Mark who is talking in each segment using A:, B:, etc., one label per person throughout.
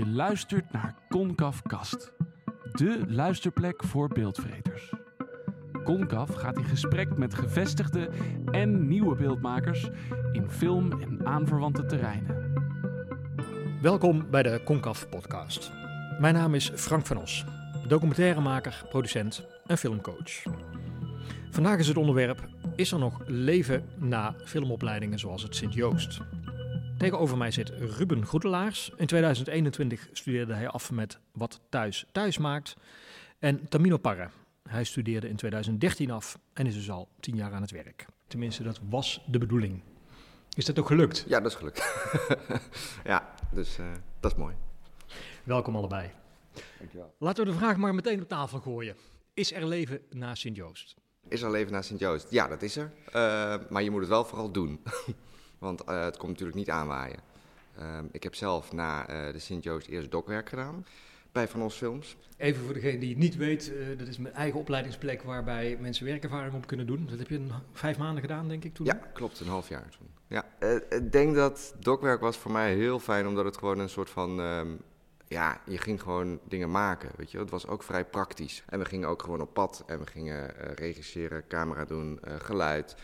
A: Je luistert naar Concaf Kast, de luisterplek voor beeldvreters. Concaf gaat in gesprek met gevestigde en nieuwe beeldmakers in film en aanverwante terreinen.
B: Welkom bij de Concaf podcast. Mijn naam is Frank van Os, documentairemaker, producent en filmcoach. Vandaag is het onderwerp: is er nog leven na filmopleidingen zoals het Sint-Joost? Tegenover mij zit Ruben Goedelaars. In 2021 studeerde hij af met Wat Thuis Thuis Maakt. En Tamino Parra. Hij studeerde in 2013 af en is dus al tien jaar aan het werk. Tenminste, dat was de bedoeling. Is dat ook gelukt?
C: Ja, dat is gelukt. ja, dus uh, dat is mooi.
B: Welkom allebei.
C: Dankjewel.
B: Laten we de vraag maar meteen op tafel gooien. Is er leven na Sint-Joost?
C: Is er leven na Sint-Joost? Ja, dat is er. Uh, maar je moet het wel vooral doen. Want uh, het komt natuurlijk niet aanwaaien. Uh, ik heb zelf na uh, de Sint-Joost eerst dokwerk gedaan bij Van Os Films.
B: Even voor degene die het niet weet, dat is mijn eigen opleidingsplek waarbij mensen werkervaring op kunnen doen. Dat heb je een vijf maanden gedaan, denk ik, toen?
C: Ja, klopt, een half jaar toen. Ja, ik denk dat dokwerk was voor mij heel fijn, omdat het gewoon een soort van... Um, ja, je ging gewoon dingen maken, weet je. Het was ook vrij praktisch. En we gingen ook gewoon op pad en we gingen regisseren, camera doen, geluid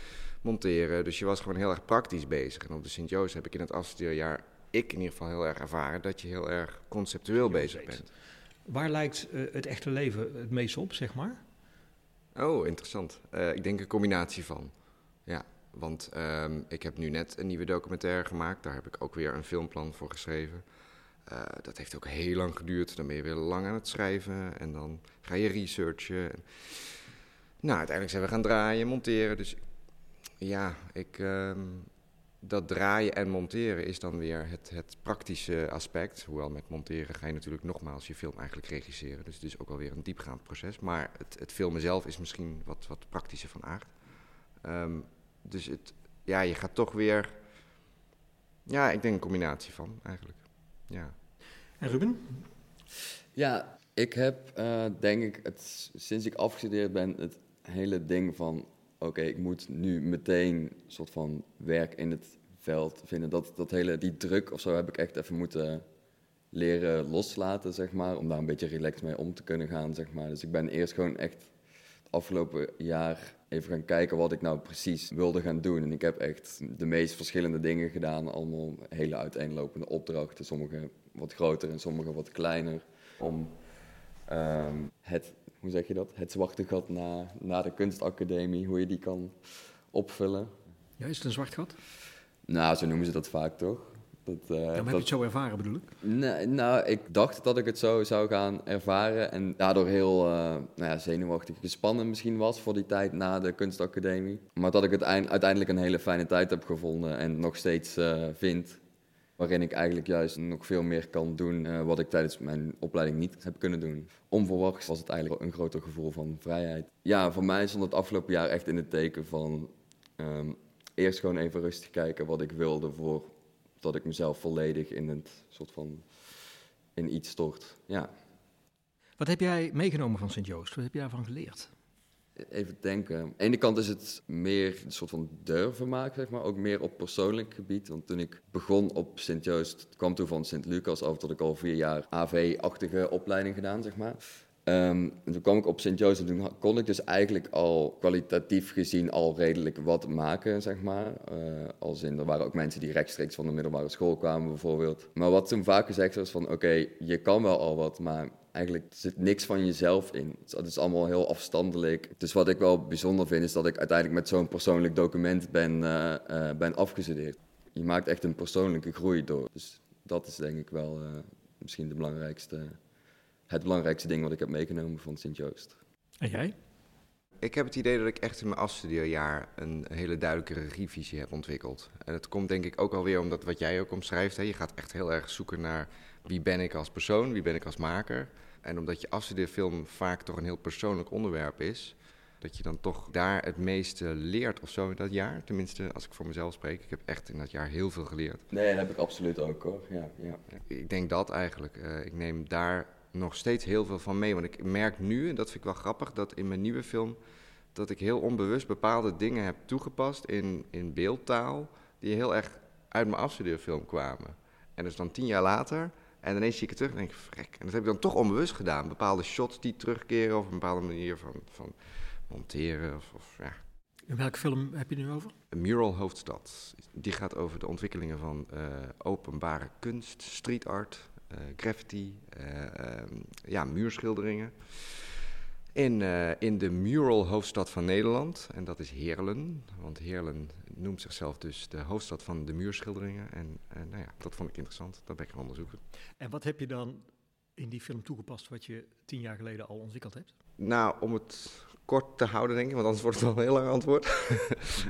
C: monteren. Dus je was gewoon heel erg praktisch bezig. En op de Sint-Joost heb ik in het afstudeerjaar, ik in ieder geval heel erg ervaren, dat je heel erg conceptueel bezig bent.
B: Waar lijkt uh, het echte leven het meest op, zeg maar?
C: Oh, interessant. Uh, ik denk een combinatie van. Ja, want um, ik heb nu net een nieuwe documentaire gemaakt. Daar heb ik ook weer een filmplan voor geschreven. Uh, dat heeft ook heel lang geduurd. Dan ben je weer lang aan het schrijven en dan ga je researchen. Nou, uiteindelijk zijn we gaan draaien, monteren. Dus ja, ik, um, dat draaien en monteren is dan weer het, het praktische aspect. Hoewel met monteren ga je natuurlijk nogmaals je film eigenlijk regisseren. Dus het is ook alweer een diepgaand proces. Maar het, het filmen zelf is misschien wat, wat praktischer van aard. Um, dus het, ja, je gaat toch weer... Ja, ik denk een combinatie van eigenlijk. Ja.
B: En Ruben?
D: Ja, ik heb uh, denk ik het, sinds ik afgestudeerd ben het hele ding van oké, ik moet nu meteen een soort van werk in het veld vinden. Dat, dat hele, die druk of zo heb ik echt even moeten leren loslaten, zeg maar. Om daar een beetje relaxed mee om te kunnen gaan, zeg maar. Dus ik ben eerst gewoon echt het afgelopen jaar even gaan kijken wat ik nou precies wilde gaan doen. En ik heb echt de meest verschillende dingen gedaan. Allemaal hele uiteenlopende opdrachten. Sommige wat groter en sommige wat kleiner. Om um, het hoe zeg je dat? Het zwarte gat na, na de kunstacademie, hoe je die kan opvullen.
B: Ja, is het een zwart gat?
D: Nou, zo noemen ze dat vaak toch? Dat,
B: uh, ja, maar heb je het zo ervaren bedoel ik?
D: Nee, nou, ik dacht dat ik het zo zou gaan ervaren en daardoor heel uh, nou ja, zenuwachtig gespannen misschien was voor die tijd na de kunstacademie. Maar dat ik het uiteindelijk een hele fijne tijd heb gevonden en nog steeds uh, vind. Waarin ik eigenlijk juist nog veel meer kan doen uh, wat ik tijdens mijn opleiding niet heb kunnen doen. Onverwachts was het eigenlijk een groter gevoel van vrijheid. Ja, voor mij stond het afgelopen jaar echt in het teken van um, eerst gewoon even rustig kijken wat ik wilde voordat ik mezelf volledig in het soort van in iets stort. Ja.
B: Wat heb jij meegenomen van Sint-Joost? Wat heb je daarvan geleerd?
D: Even denken. Aan de ene kant is het meer een soort van durven maken, zeg maar. Ook meer op persoonlijk gebied. Want toen ik begon op Sint-Joost, kwam toen van Sint-Lucas af dat ik al vier jaar AV-achtige opleiding gedaan, zeg maar. Um, en toen kwam ik op Sint-Joost en toen kon ik dus eigenlijk al kwalitatief gezien al redelijk wat maken, zeg maar. Uh, als in, er waren ook mensen die rechtstreeks van de middelbare school kwamen bijvoorbeeld. Maar wat toen vaak gezegd was van, oké, je kan wel al wat, maar eigenlijk zit niks van jezelf in. Het is allemaal heel afstandelijk. Dus wat ik wel bijzonder vind, is dat ik uiteindelijk met zo'n persoonlijk document ben, uh, uh, ben afgestudeerd. Je maakt echt een persoonlijke groei door. Dus dat is denk ik wel uh, misschien de belangrijkste, het belangrijkste ding wat ik heb meegenomen van Sint-Joost.
B: En jij?
C: Ik heb het idee dat ik echt in mijn afstudeerjaar een hele duidelijke regievisie heb ontwikkeld. En dat komt denk ik ook alweer omdat wat jij ook omschrijft. Hè? Je gaat echt heel erg zoeken naar wie ben ik als persoon, wie ben ik als maker. En omdat je afstudeerfilm vaak toch een heel persoonlijk onderwerp is, dat je dan toch daar het meeste leert of zo in dat jaar. Tenminste, als ik voor mezelf spreek. Ik heb echt in dat jaar heel veel geleerd.
D: Nee, dat heb ik absoluut ook hoor. Ja, ja.
C: Ik denk dat eigenlijk. Uh, ik neem daar nog steeds heel veel van mee. Want ik merk nu, en dat vind ik wel grappig, dat in mijn nieuwe film... dat ik heel onbewust bepaalde dingen heb toegepast in, in beeldtaal... die heel erg uit mijn afstudeerfilm kwamen. En dus dan tien jaar later En ineens zie ik het terug en denk ik, vrek. En dat heb ik dan toch onbewust gedaan. Bepaalde shots die terugkeren of een bepaalde manier van, van monteren. Of, of ja.
B: En welke film heb je nu over?
C: Mural hoofdstad. Die gaat over de ontwikkelingen van eh, openbare kunst, street art, eh, graffiti, eh, ehm, ja, muurschilderingen. In, eh, in de mural hoofdstad van Nederland. En dat is Heerlen. Want Heerlen noemt zichzelf dus de hoofdstad van de muurschilderingen. En eh, nou ja, dat vond ik interessant. Dat ben ik gaan onderzoeken.
B: En wat heb je dan in die film toegepast wat je tien jaar geleden al ontwikkeld hebt?
C: Nou, om het kort te houden, denk ik, want anders wordt het wel een heel lang antwoord.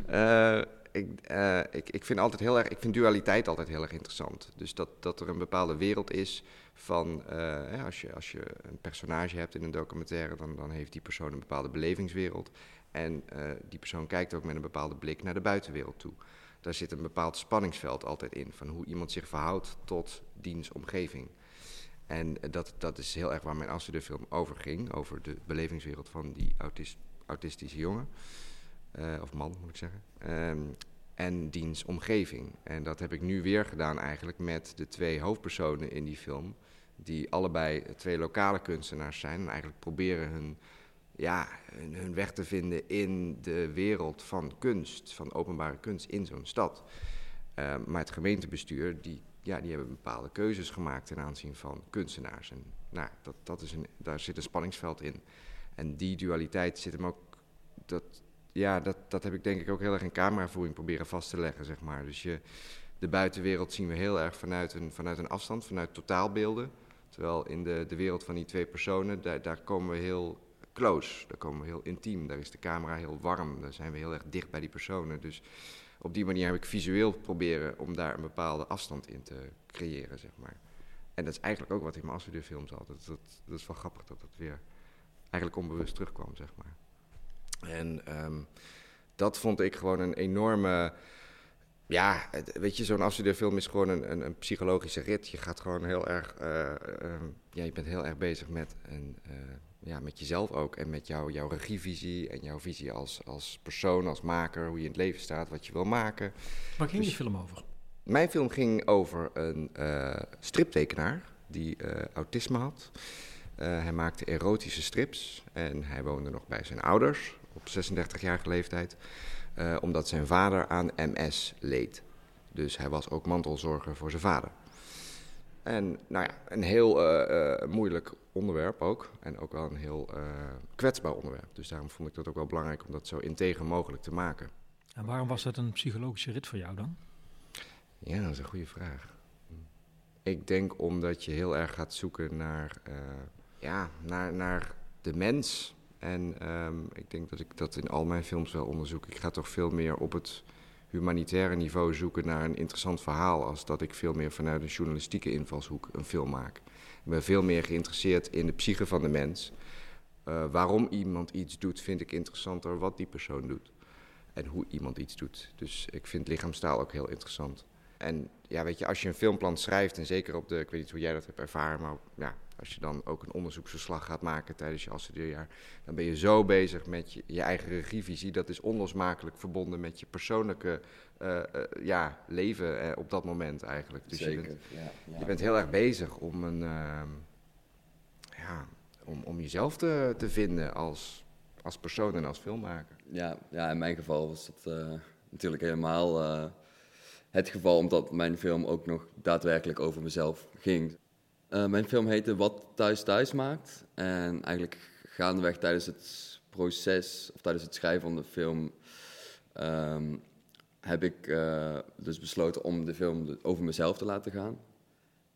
C: Eh, ik, eh, ik, ik vind altijd heel erg, ik vind dualiteit altijd heel erg interessant. Dus dat, dat er een bepaalde wereld is van, eh, als, je, als je een personage hebt in een documentaire, dan, dan heeft die persoon een bepaalde belevingswereld. En eh, die persoon kijkt ook met een bepaalde blik naar de buitenwereld toe. Daar zit een bepaald spanningsveld altijd in, van hoe iemand zich verhoudt tot diens omgeving. En dat, dat is heel erg waar mijn afstudeerfilm over ging, over de belevingswereld van die autist, autistische jongen. Eh, of man, moet ik zeggen. Ehm, en diens omgeving. En dat heb ik nu weer gedaan eigenlijk met de twee hoofdpersonen in die film. Die allebei twee lokale kunstenaars zijn. En eigenlijk proberen hun, ja, hun, weg te vinden in de wereld van kunst. Van openbare kunst in zo'n stad. Ehm, maar het gemeentebestuur, die, ja, die hebben bepaalde keuzes gemaakt ten aanzien van kunstenaars. En nou, dat, dat is een, daar zit een spanningsveld in. En die dualiteit zit hem ook... Dat, ja, dat, dat heb ik denk ik ook heel erg in cameravoering proberen vast te leggen, zeg maar. Dus je, de buitenwereld zien we heel erg vanuit een, vanuit een afstand, vanuit totaalbeelden. Terwijl in de, de wereld van die twee personen, daar, daar komen we heel close. Daar komen we heel intiem. Daar is de camera heel warm. Daar zijn we heel erg dicht bij die personen. Dus op die manier heb ik visueel proberen om daar een bepaalde afstand in te creëren, zeg maar. En dat is eigenlijk ook wat in mijn afstudeerfilms altijd. Dat, dat is wel grappig dat dat weer eigenlijk onbewust terugkwam, zeg maar. En ehm, dat vond ik gewoon een enorme. Ja, weet je, zo'n afstudeerfilm is gewoon een, een, een psychologische rit. Je gaat gewoon heel erg. eh, ehm, ja, je bent heel erg bezig met, een, eh, ja, met jezelf ook. En met jouw jouw regievisie en jouw visie als, als persoon, als maker. Hoe je in het leven staat, wat je wil maken.
B: Waar ging
C: Dus-
B: die film over?
C: Mijn film ging over een eh, striptekenaar die autisme had. Hij maakte erotische strips en hij woonde nog bij zijn ouders op 36-jarige leeftijd, eh, omdat zijn vader aan MS leed. Dus hij was ook mantelzorger voor zijn vader. En nou ja, een heel eh, eh, moeilijk onderwerp ook. En ook wel een heel kwetsbaar onderwerp. Dus daarom vond ik dat ook wel belangrijk om dat zo integer mogelijk te maken.
B: En waarom was dat een psychologische rit voor jou dan?
C: Ja, dat is een goede vraag. Ik denk omdat je heel erg gaat zoeken naar, ja, naar, naar de mens. En ehm, ik denk dat ik dat in al mijn films wel onderzoek. Ik ga toch veel meer op het humanitaire niveau zoeken naar een interessant verhaal. Als dat ik veel meer vanuit een journalistieke invalshoek een film maak. Ik ben veel meer geïnteresseerd in de psyche van de mens. Eh, waarom iemand iets doet, vind ik interessanter wat die persoon doet. En hoe iemand iets doet. Dus ik vind lichaamstaal ook heel interessant. En ja, weet je, als je een filmplan schrijft, en zeker op de, ik weet niet hoe jij dat hebt ervaren, maar ja, als je dan ook een onderzoeksverslag gaat maken tijdens je afstudeerjaar, dan ben je zo bezig met je, je eigen regievisie. Dat is onlosmakelijk verbonden met je persoonlijke eh, eh, ja, leven eh, op dat moment eigenlijk. Dus je
D: Zeker,
C: bent,
D: ja, ja.
C: je bent heel erg bezig om, een, ehm, ja, om, om jezelf te, te vinden als, als persoon en als filmmaker.
D: Ja, ja, in mijn geval was dat natuurlijk helemaal het geval, omdat mijn film ook nog daadwerkelijk over mezelf ging. Eh, mijn film heette Wat Thuis Thuis Maakt. En eigenlijk gaandeweg tijdens het proces, of tijdens het schrijven van de film, ehm, heb ik eh, dus besloten om de film over mezelf te laten gaan.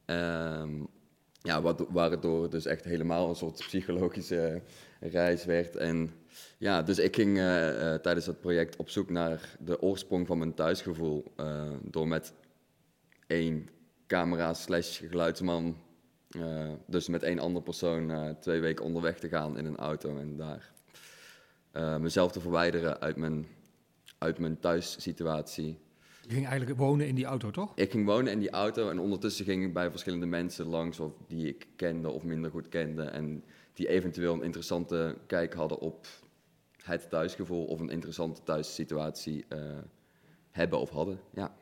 D: Ehm, ja, wat- waardoor het dus echt helemaal een soort psychologische reis werd. En ja, dus ik ging eh, tijdens dat project op zoek naar de oorsprong van mijn thuisgevoel. eh, door met één camera slash geluidsman, eh, dus met één andere persoon, eh, twee weken onderweg te gaan in een auto. En daar eh, mezelf te verwijderen uit mijn, uit mijn thuissituatie.
B: Je ging eigenlijk wonen in die auto, toch?
D: Ik ging wonen in die auto en ondertussen ging ik bij verschillende mensen langs of die ik kende of minder goed kende. En die eventueel een interessante kijk hadden op het thuisgevoel of een interessante thuissituatie hebben of hadden. Ja.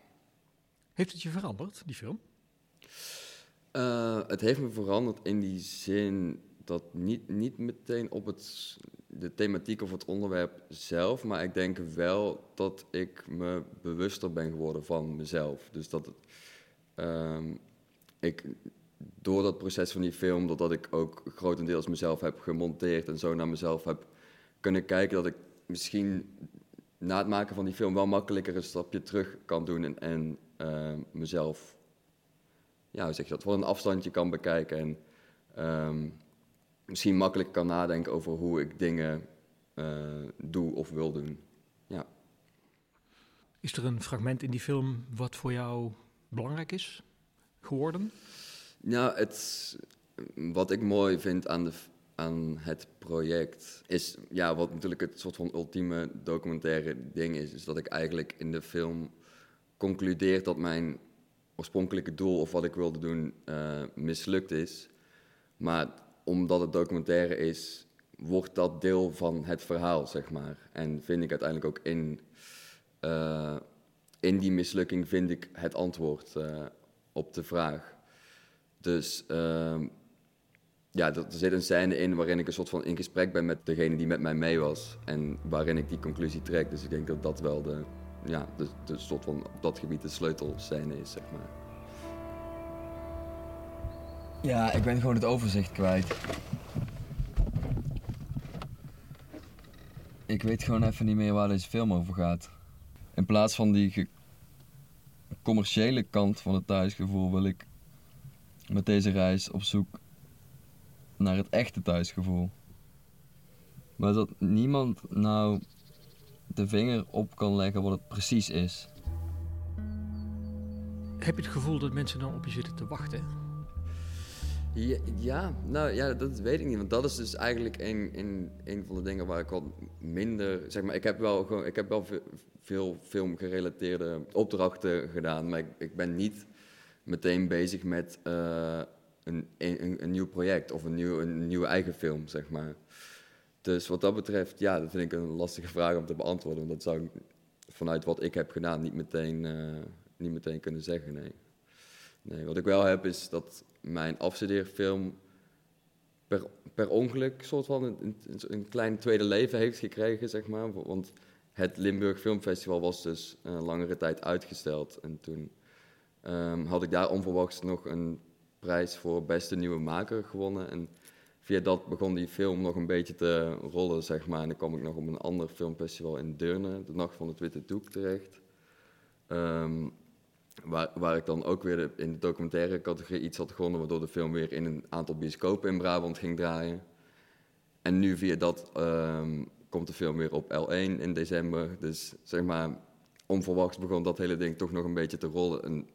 B: Heeft het je veranderd, die film?
D: Uh, het heeft me veranderd in die zin dat niet, niet meteen op het, de thematiek of het onderwerp zelf, maar ik denk wel dat ik me bewuster ben geworden van mezelf. Dus dat uh, ik door dat proces van die film, doordat ik ook grotendeels mezelf heb gemonteerd en zo naar mezelf heb kunnen kijken, dat ik misschien na het maken van die film wel makkelijker een stapje terug kan doen en, en uh, mezelf, ja, hoe zeg je dat, voor een afstandje kan bekijken en um, misschien makkelijker kan nadenken over hoe ik dingen uh, doe of wil doen. Ja.
B: Is er een fragment in die film wat voor jou belangrijk is geworden?
D: Nou, het, wat ik mooi vind aan, de, aan het project is, ja, wat natuurlijk het soort van ultieme documentaire ding is, is dat ik eigenlijk in de film concludeer dat mijn oorspronkelijke doel of wat ik wilde doen uh, mislukt is. Maar omdat het documentaire is, wordt dat deel van het verhaal, zeg maar. En vind ik uiteindelijk ook in, uh, in die mislukking vind ik het antwoord uh, op de vraag. Dus uh, ja, er zit een scène in waarin ik een soort van in gesprek ben met degene die met mij mee was. En waarin ik die conclusie trek. Dus ik denk dat dat wel de, ja, de, de soort van op dat gebied de sleutelscène is, zeg maar.
E: Ja, ik ben gewoon het overzicht kwijt. Ik weet gewoon even niet meer waar deze film over gaat. In plaats van die commerciële kant van het thuisgevoel wil ik met deze reis op zoek naar het echte thuisgevoel. Maar dat niemand nou de vinger op kan leggen wat het precies is.
B: Heb je het gevoel dat mensen dan op je zitten te wachten?
D: Ja, ja, nou ja, dat weet ik niet. Want dat is dus eigenlijk een, een, een van de dingen waar ik wat minder. Zeg maar, ik heb wel, gewoon, ik heb wel veel, veel filmgerelateerde opdrachten gedaan. Maar ik, ik ben niet meteen bezig met uh, een, een, een, nieuw project of een, nieuw, een nieuwe eigen film, zeg maar. Dus wat dat betreft, ja, dat vind ik een lastige vraag om te beantwoorden. Want dat zou ik vanuit wat ik heb gedaan niet meteen, uh, niet meteen kunnen zeggen, nee. nee. Wat ik wel heb is dat mijn afstudeerfilm per, per ongeluk soort van een, klein tweede leven heeft gekregen, zeg maar. Want het Limburg Filmfestival was dus een langere tijd uitgesteld. En toen um, had ik daar onverwachts nog een prijs voor beste nieuwe maker gewonnen. En via dat begon die film nog een beetje te rollen, zeg maar. En dan kwam ik nog op een ander filmfestival in Deurne, de Nacht van het Witte Doek, terecht. Um, waar, waar ik dan ook weer in de documentaire categorie iets had gewonnen, waardoor de film weer in een aantal bioscopen in Brabant ging draaien. En nu via dat um, komt de film weer op L1 in december. Dus zeg maar, onverwachts begon dat hele ding toch nog een beetje te rollen. En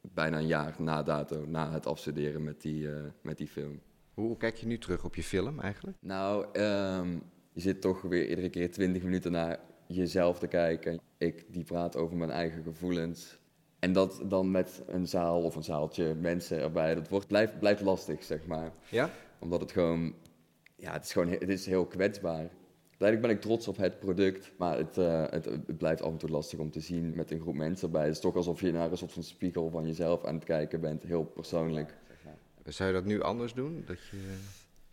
D: bijna een jaar na dato, na het afstuderen met die, uh, met die film.
C: Hoe kijk je nu terug op je film eigenlijk?
D: Nou, um, je zit toch weer iedere keer twintig minuten naar jezelf te kijken. Ik die praat over mijn eigen gevoelens. En dat dan met een zaal of een zaaltje mensen erbij, dat wordt, blijft, blijft lastig, zeg maar.
C: Ja?
D: Omdat het gewoon, ja, het is gewoon het is heel kwetsbaar. Uiteindelijk ben ik trots op het product, maar het, uh, het, het, blijft af en toe lastig om te zien met een groep mensen erbij. Het is toch alsof je naar een soort van spiegel van jezelf aan het kijken bent, heel persoonlijk.
C: Zou je dat nu anders doen? Dat je...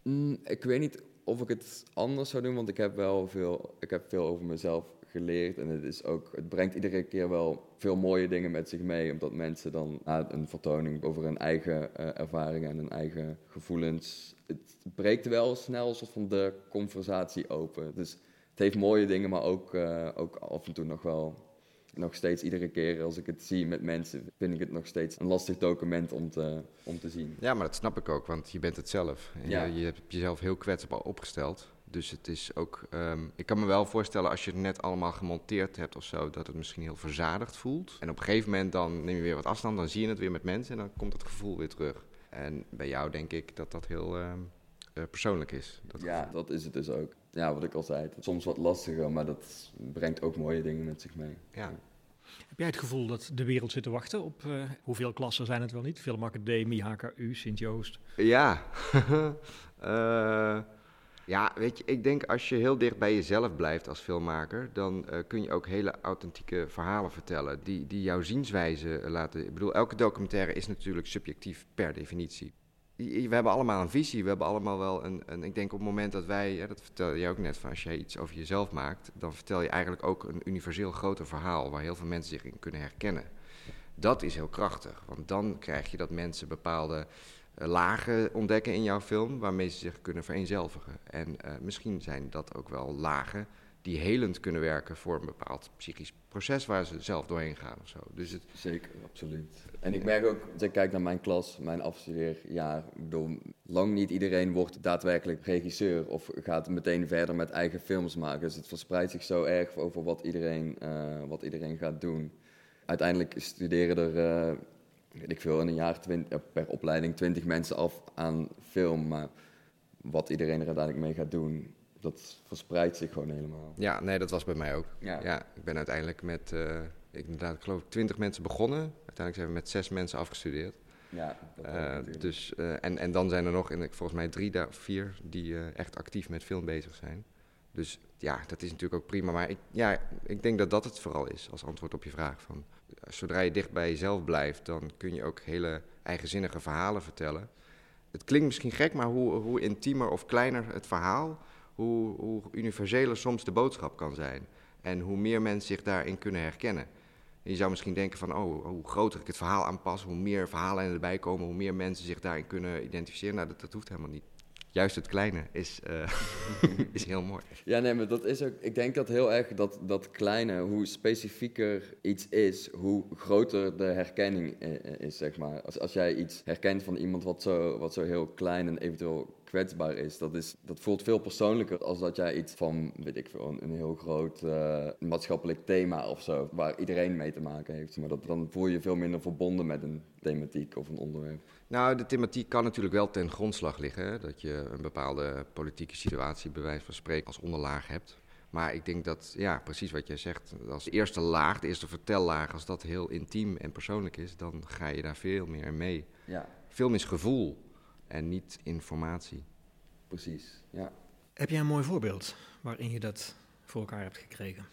D: Mm, ik weet niet of ik het anders zou doen, want ik heb wel veel, ik heb veel over mezelf geleerd. En het, is ook, het brengt iedere keer wel veel mooie dingen met zich mee. Omdat mensen dan na een vertoning over hun eigen uh, ervaringen en hun eigen gevoelens. Het breekt wel snel een soort van de conversatie open. Dus het heeft mooie dingen, maar ook, uh, ook af en toe nog wel. Nog steeds iedere keer als ik het zie met mensen, vind ik het nog steeds een lastig document om te, om te zien.
C: Ja, maar dat snap ik ook, want je bent het zelf. Ja. Je, je hebt jezelf heel kwetsbaar opgesteld. Dus het is ook. Um, ik kan me wel voorstellen als je het net allemaal gemonteerd hebt of zo, dat het misschien heel verzadigd voelt. En op een gegeven moment dan neem je weer wat afstand, dan zie je het weer met mensen en dan komt het gevoel weer terug. En bij jou denk ik dat dat heel um, uh, persoonlijk is.
D: Dat ja, gevoel. dat is het dus ook. Ja, wat ik al zei, soms wat lastiger, maar dat brengt ook mooie dingen met zich mee.
C: Ja.
B: Heb jij het gevoel dat de wereld zit te wachten op uh, hoeveel klassen zijn het wel niet? Filmacademie, HKU, Sint-Joost?
C: Ja. uh, Ja, weet je, ik denk als je heel dicht bij jezelf blijft als filmmaker, dan eh, kun je ook hele authentieke verhalen vertellen die, die jouw zienswijze laten. Ik bedoel, elke documentaire is natuurlijk subjectief per definitie. We hebben allemaal een visie, we hebben allemaal wel een. een ik denk op het moment dat wij, dat vertelde jij ook net, van als jij iets over jezelf maakt, dan vertel je eigenlijk ook een universeel groter verhaal waar heel veel mensen zich in kunnen herkennen. Dat is heel krachtig, want dan krijg je dat mensen bepaalde eh, lagen ontdekken in jouw film waarmee ze zich kunnen vereenzelvigen. En eh, misschien zijn dat ook wel lagen die helend kunnen werken voor een bepaald psychisch proces waar ze zelf doorheen gaan of zo. Dus het,
D: Zeker, absoluut. En ik merk ook, als ik kijk naar mijn klas, mijn afstudeerjaar, bedoel, lang niet iedereen wordt daadwerkelijk regisseur of gaat meteen verder met eigen films maken. Dus het verspreidt zich zo erg over wat iedereen, eh, wat iedereen gaat doen. Uiteindelijk studeren er, eh, weet ik veel, in een jaar eh, per opleiding 20 mensen af aan film. Maar wat iedereen er uiteindelijk mee gaat doen, dat verspreidt zich gewoon helemaal.
C: ja, nee, dat was bij mij ook.
D: Ja.
C: Ja, ik ben uiteindelijk met, eh, ik, inderdaad, ik geloof ik, twintig mensen begonnen. Uiteindelijk zijn we met zes mensen afgestudeerd.
D: Ja, dat natuurlijk.
C: dus, eh, en, en dan zijn er nog, en volgens mij drie vier, die echt actief met film bezig zijn. Dus ja, dat is natuurlijk ook prima. Maar ik, ja, ik denk dat dat het vooral is als antwoord op je vraag. Van, zodra je dicht bij jezelf blijft, dan kun je ook hele eigenzinnige verhalen vertellen. Het klinkt misschien gek, maar hoe, hoe intiemer of kleiner het verhaal, hoe, hoe universeler soms de boodschap kan zijn. En hoe meer mensen zich daarin kunnen herkennen. Je zou misschien denken van, oh, hoe groter ik het verhaal aanpas, hoe meer verhalen erbij komen, hoe meer mensen zich daarin kunnen identificeren. Nou, dat, dat hoeft helemaal niet. Juist het kleine is, eh, is heel mooi.
D: Ja, nee, maar dat is ook. Ik denk dat heel erg dat, dat kleine, hoe specifieker iets is, hoe groter de herkenning eh, is, zeg maar. Als, als jij iets herkent van iemand wat zo, wat zo heel klein en eventueel kwetsbaar is, dat, is, dat voelt veel persoonlijker als dat jij iets van, weet ik veel, een, heel groot eh, maatschappelijk thema of zo, waar iedereen mee te maken heeft. Maar dat, dan voel je je veel minder verbonden met een thematiek of een onderwerp.
C: Nou, de thematiek kan natuurlijk wel ten grondslag liggen. Hè? Dat je een bepaalde politieke situatie, bij wijze van spreken, als onderlaag hebt. Maar ik denk dat, ja, precies wat jij zegt, als de eerste laag, de eerste vertellaag, als dat heel intiem en persoonlijk is, dan ga je daar veel meer mee.
D: Ja,
C: Film is gevoel en niet informatie.
D: precies. Ja.
B: Heb jij een mooi voorbeeld waarin je dat voor elkaar hebt gekregen?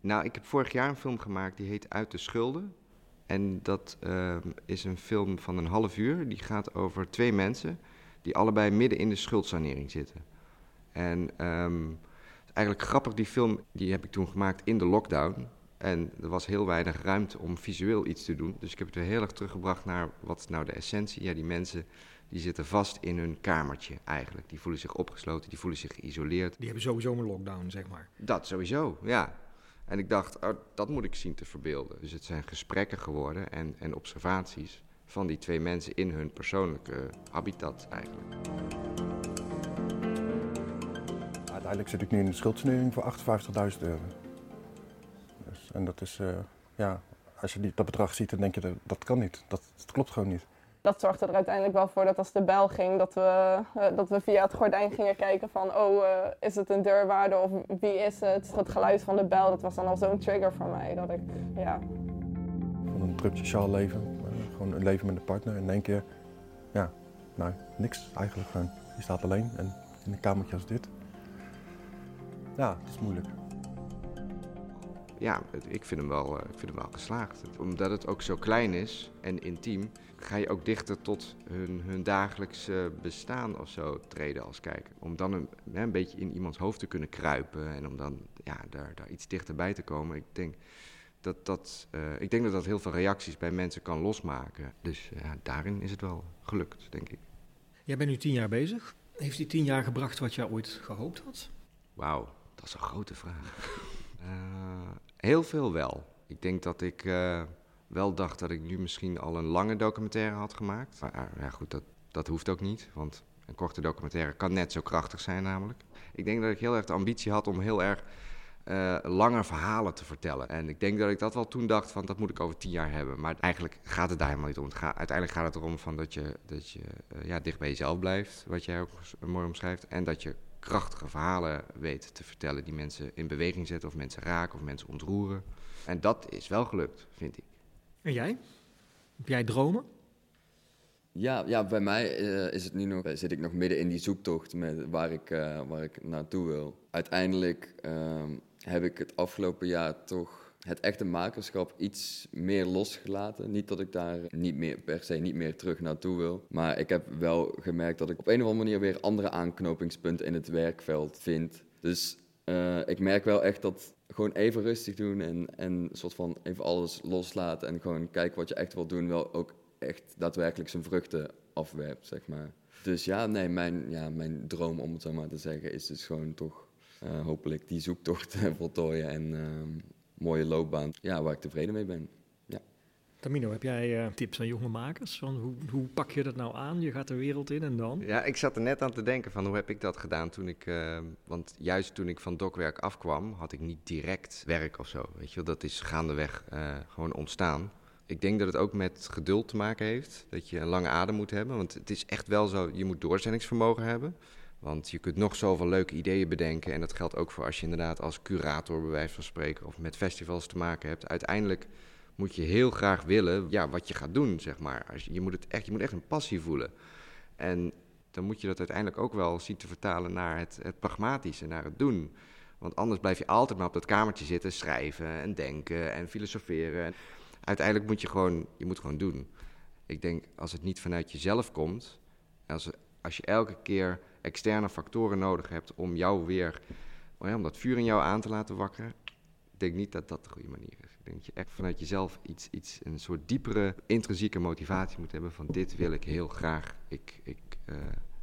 C: Nou, ik heb vorig jaar een film gemaakt die heet Uit de Schulden. En dat ehm, is een film van een half uur. Die gaat over twee mensen die allebei midden in de schuldsanering zitten. En het is eigenlijk grappig, die film die heb ik toen gemaakt in de lockdown. En er was heel weinig ruimte om visueel iets te doen. Dus ik heb het weer heel erg teruggebracht naar wat is nou de essentie. Ja, die mensen die zitten vast in hun kamertje eigenlijk. Die voelen zich opgesloten, die voelen zich geïsoleerd.
B: Die hebben sowieso een lockdown, zeg maar.
C: Dat sowieso, ja. En ik dacht, oh, dat moet ik zien te verbeelden. Dus het zijn gesprekken geworden en, en observaties van die twee mensen in hun persoonlijke habitat eigenlijk.
F: Uiteindelijk zit ik nu in een schuldsanering voor 58.000 euro. Dus, en dat is, eh, ja, als je dat bedrag ziet, dan denk je dat, dat kan niet. Dat klopt gewoon niet.
G: Dat zorgde er uiteindelijk wel voor dat als de bel ging, dat we, eh, dat we via het gordijn gingen kijken van, oh, eh, is het een deurwaarder of wie is het? Het geluid van de bel, dat was dan al zo'n trigger voor mij. Dat ik, ja,
F: Van een druk sociaal leven, eh, gewoon een leven met een partner. En in één keer, ja, nou, niks eigenlijk gewoon. Je staat alleen en in een kamertje als dit. Ja, het is moeilijk.
C: Ja, ik vind hem wel, eh, ik vind hem wel geslaagd. Omdat het ook zo klein is en intiem, ga je ook dichter tot hun, hun dagelijks eh, bestaan of zo treden als kijker. Om dan een, een beetje in iemands hoofd te kunnen kruipen en om dan ja, daar, daar iets dichterbij te komen. Ik denk dat dat, eh, ik denk dat dat heel veel reacties bij mensen kan losmaken. Dus ja, daarin is het wel gelukt, denk ik.
B: Jij bent nu tien jaar bezig. Heeft die tien jaar gebracht wat jij ooit gehoopt had?
C: Wauw, dat is een grote vraag. Eh, heel veel wel. Ik denk dat ik eh, wel dacht dat ik nu misschien al een lange documentaire had gemaakt. Maar eh, ja, goed, dat, dat hoeft ook niet. Want een korte documentaire kan net zo krachtig zijn, namelijk. Ik denk dat ik heel erg de ambitie had om heel erg eh lange verhalen te vertellen. En ik denk dat ik dat wel toen dacht van dat moet ik over tien jaar hebben. Maar eigenlijk gaat het daar helemaal niet om. Uiteindelijk gaat het erom van dat je, dat je ja, dicht bij jezelf blijft, wat jij ook mooi omschrijft. En dat je krachtige verhalen weet te vertellen die mensen in beweging zetten of mensen raken of mensen ontroeren. En dat is wel gelukt, vind ik.
B: En jij? Heb jij dromen?
D: Ja, ja bij mij eh, is het nu nog, zit ik nog midden in die zoektocht met waar ik, eh, waar ik naartoe wil. Uiteindelijk ehm, heb ik het afgelopen jaar toch het echte makerschap iets meer losgelaten. Niet dat ik daar niet meer, per se niet meer terug naartoe wil. Maar ik heb wel gemerkt dat ik op een of andere manier weer andere aanknopingspunten in het werkveld vind. Dus eh, ik merk wel echt dat gewoon even rustig doen en, en soort van even alles loslaten en gewoon kijken wat je echt wil doen, wel ook echt daadwerkelijk zijn vruchten afwerpt, zeg maar. Dus ja, nee, mijn, ja, mijn droom, om het zo maar te zeggen, is dus gewoon toch uh, hopelijk die zoektocht voltooien en ehm, mooie loopbaan ja, waar ik tevreden mee ben. Ja.
B: Tamino, heb jij uh, tips aan jonge makers? Van hoe, hoe pak je dat nou aan? Je gaat de wereld in en dan?
C: Ja, ik zat er net aan te denken van hoe heb ik dat gedaan toen ik... Uh, want juist toen ik van dokwerk afkwam, had ik niet direct werk of zo. Weet je wel, dat is gaandeweg uh, gewoon ontstaan. Ik denk dat het ook met geduld te maken heeft. Dat je een lange adem moet hebben. Want het is echt wel zo, je moet doorzettingsvermogen hebben. Want je kunt nog zoveel leuke ideeën bedenken. En dat geldt ook voor als je inderdaad als curator, bij wijze van spreken, of met festivals te maken hebt. Uiteindelijk moet je heel graag willen ja, wat je gaat doen, zeg maar. Als je, moet het echt, je moet echt een passie voelen. En dan moet je dat uiteindelijk ook wel zien te vertalen naar het, het pragmatische, naar het doen. Want anders blijf je altijd maar op dat kamertje zitten, schrijven en denken en filosoferen. Uiteindelijk moet je gewoon, je moet gewoon doen. Ik denk, als het niet vanuit jezelf komt, als, als je elke keer externe factoren nodig hebt om jou weer, om dat vuur in jou aan te laten wakkeren, ik denk niet dat dat de goede manier is. Ik denk dat je echt vanuit jezelf iets, iets een soort diepere, intrinsieke motivatie moet hebben van dit wil ik heel graag, ik, ik, uh,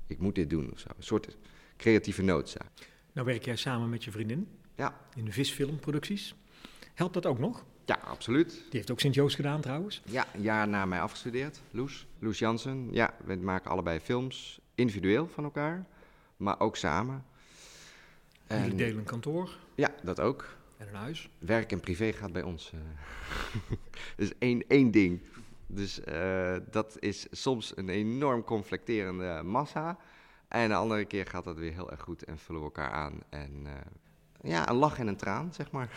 C: ik moet dit doen of zo. Een soort creatieve noodzaak.
B: Nou werk jij samen met je vriendin
C: ja.
B: in de visfilmproducties. Helpt dat ook nog?
C: Ja, absoluut. Die
B: heeft ook Sint-Joost gedaan trouwens?
C: Ja, een jaar na mij afgestudeerd. Loes, Loes Jansen. Ja, we maken allebei films, individueel van elkaar, maar ook samen.
B: En jullie delen een kantoor?
C: Ja, dat ook.
B: En een huis?
C: Werk en privé gaat bij ons. Uh, dus één, één ding. Dus uh, dat is soms een enorm conflicterende massa. En de andere keer gaat dat weer heel erg goed en vullen we elkaar aan. En uh, ja, een lach en een traan, zeg maar.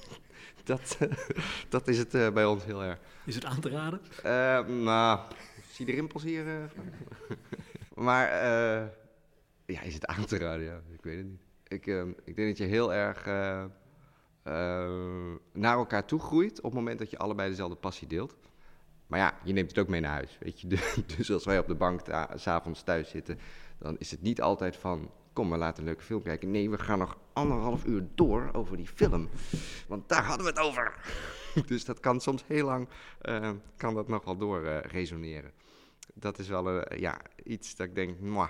C: dat, dat is het uh, bij ons heel erg.
B: Is het aan te raden?
C: Nou, zie de rimpels hier? Maar ja, is het aan te raden? Ja, ik weet het niet. Ik, ik denk dat je heel erg naar elkaar toe groeit op het moment dat je allebei dezelfde passie deelt. Maar ja, je neemt het ook mee naar huis. Weet je? Dus als wij op de bank s'avonds thuis zitten, dan is het niet altijd van kom, we laten een leuke film kijken. Nee, we gaan nog anderhalf uur door over die film. Want daar hadden we het over. dus dat kan soms heel lang, uh, kan dat nog wel door resoneren. Dat is wel uh, ja, iets dat ik denk, mwah,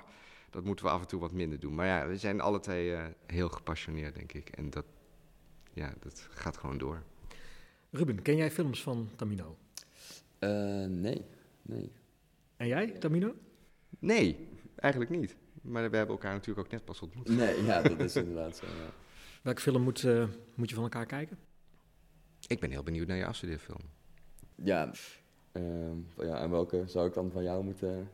C: dat moeten we af en toe wat minder doen. Maar ja, we zijn alle twee heel gepassioneerd, denk ik. En dat, ja, dat gaat gewoon door.
B: Ruben, ken jij films van Tamino?
D: nee, nee.
B: En jij, Tamino?
C: Nee, eigenlijk niet. Maar we hebben elkaar natuurlijk ook net pas ontmoet.
D: Nee, ja, dat is inderdaad zo. Ja.
B: Welke film moet, uh, moet je van elkaar kijken?
C: Ik ben heel benieuwd naar je afstudeerfilm.
D: Ja, uh, ja, en welke zou ik dan van jou moeten...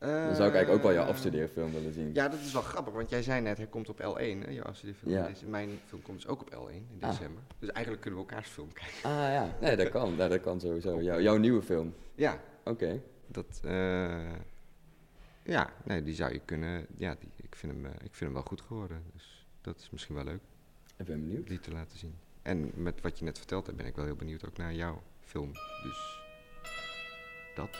D: Dan zou ik eigenlijk ook wel jouw afstudeerfilm willen zien.
C: Ja, dat is wel grappig, want jij zei net, hij komt op L1, hè, jouw afstudeerfilm. Ja. Mijn film komt dus ook op L1 in december. Ah. Dus eigenlijk kunnen we elkaars film kijken.
D: Ah ja, nee, dat kan. Dat kan sowieso. Jou, jouw nieuwe film?
C: Ja.
D: Oké. Okay.
C: Dat... Uh, ja, nee, die zou je kunnen. Ja, die, ik, vind hem, ik vind hem wel goed geworden. Dus dat is misschien wel leuk.
D: Ik ben benieuwd.
C: Die te laten zien. En met wat je net verteld hebt, ben ik wel heel benieuwd ook naar jouw film. Dus dat.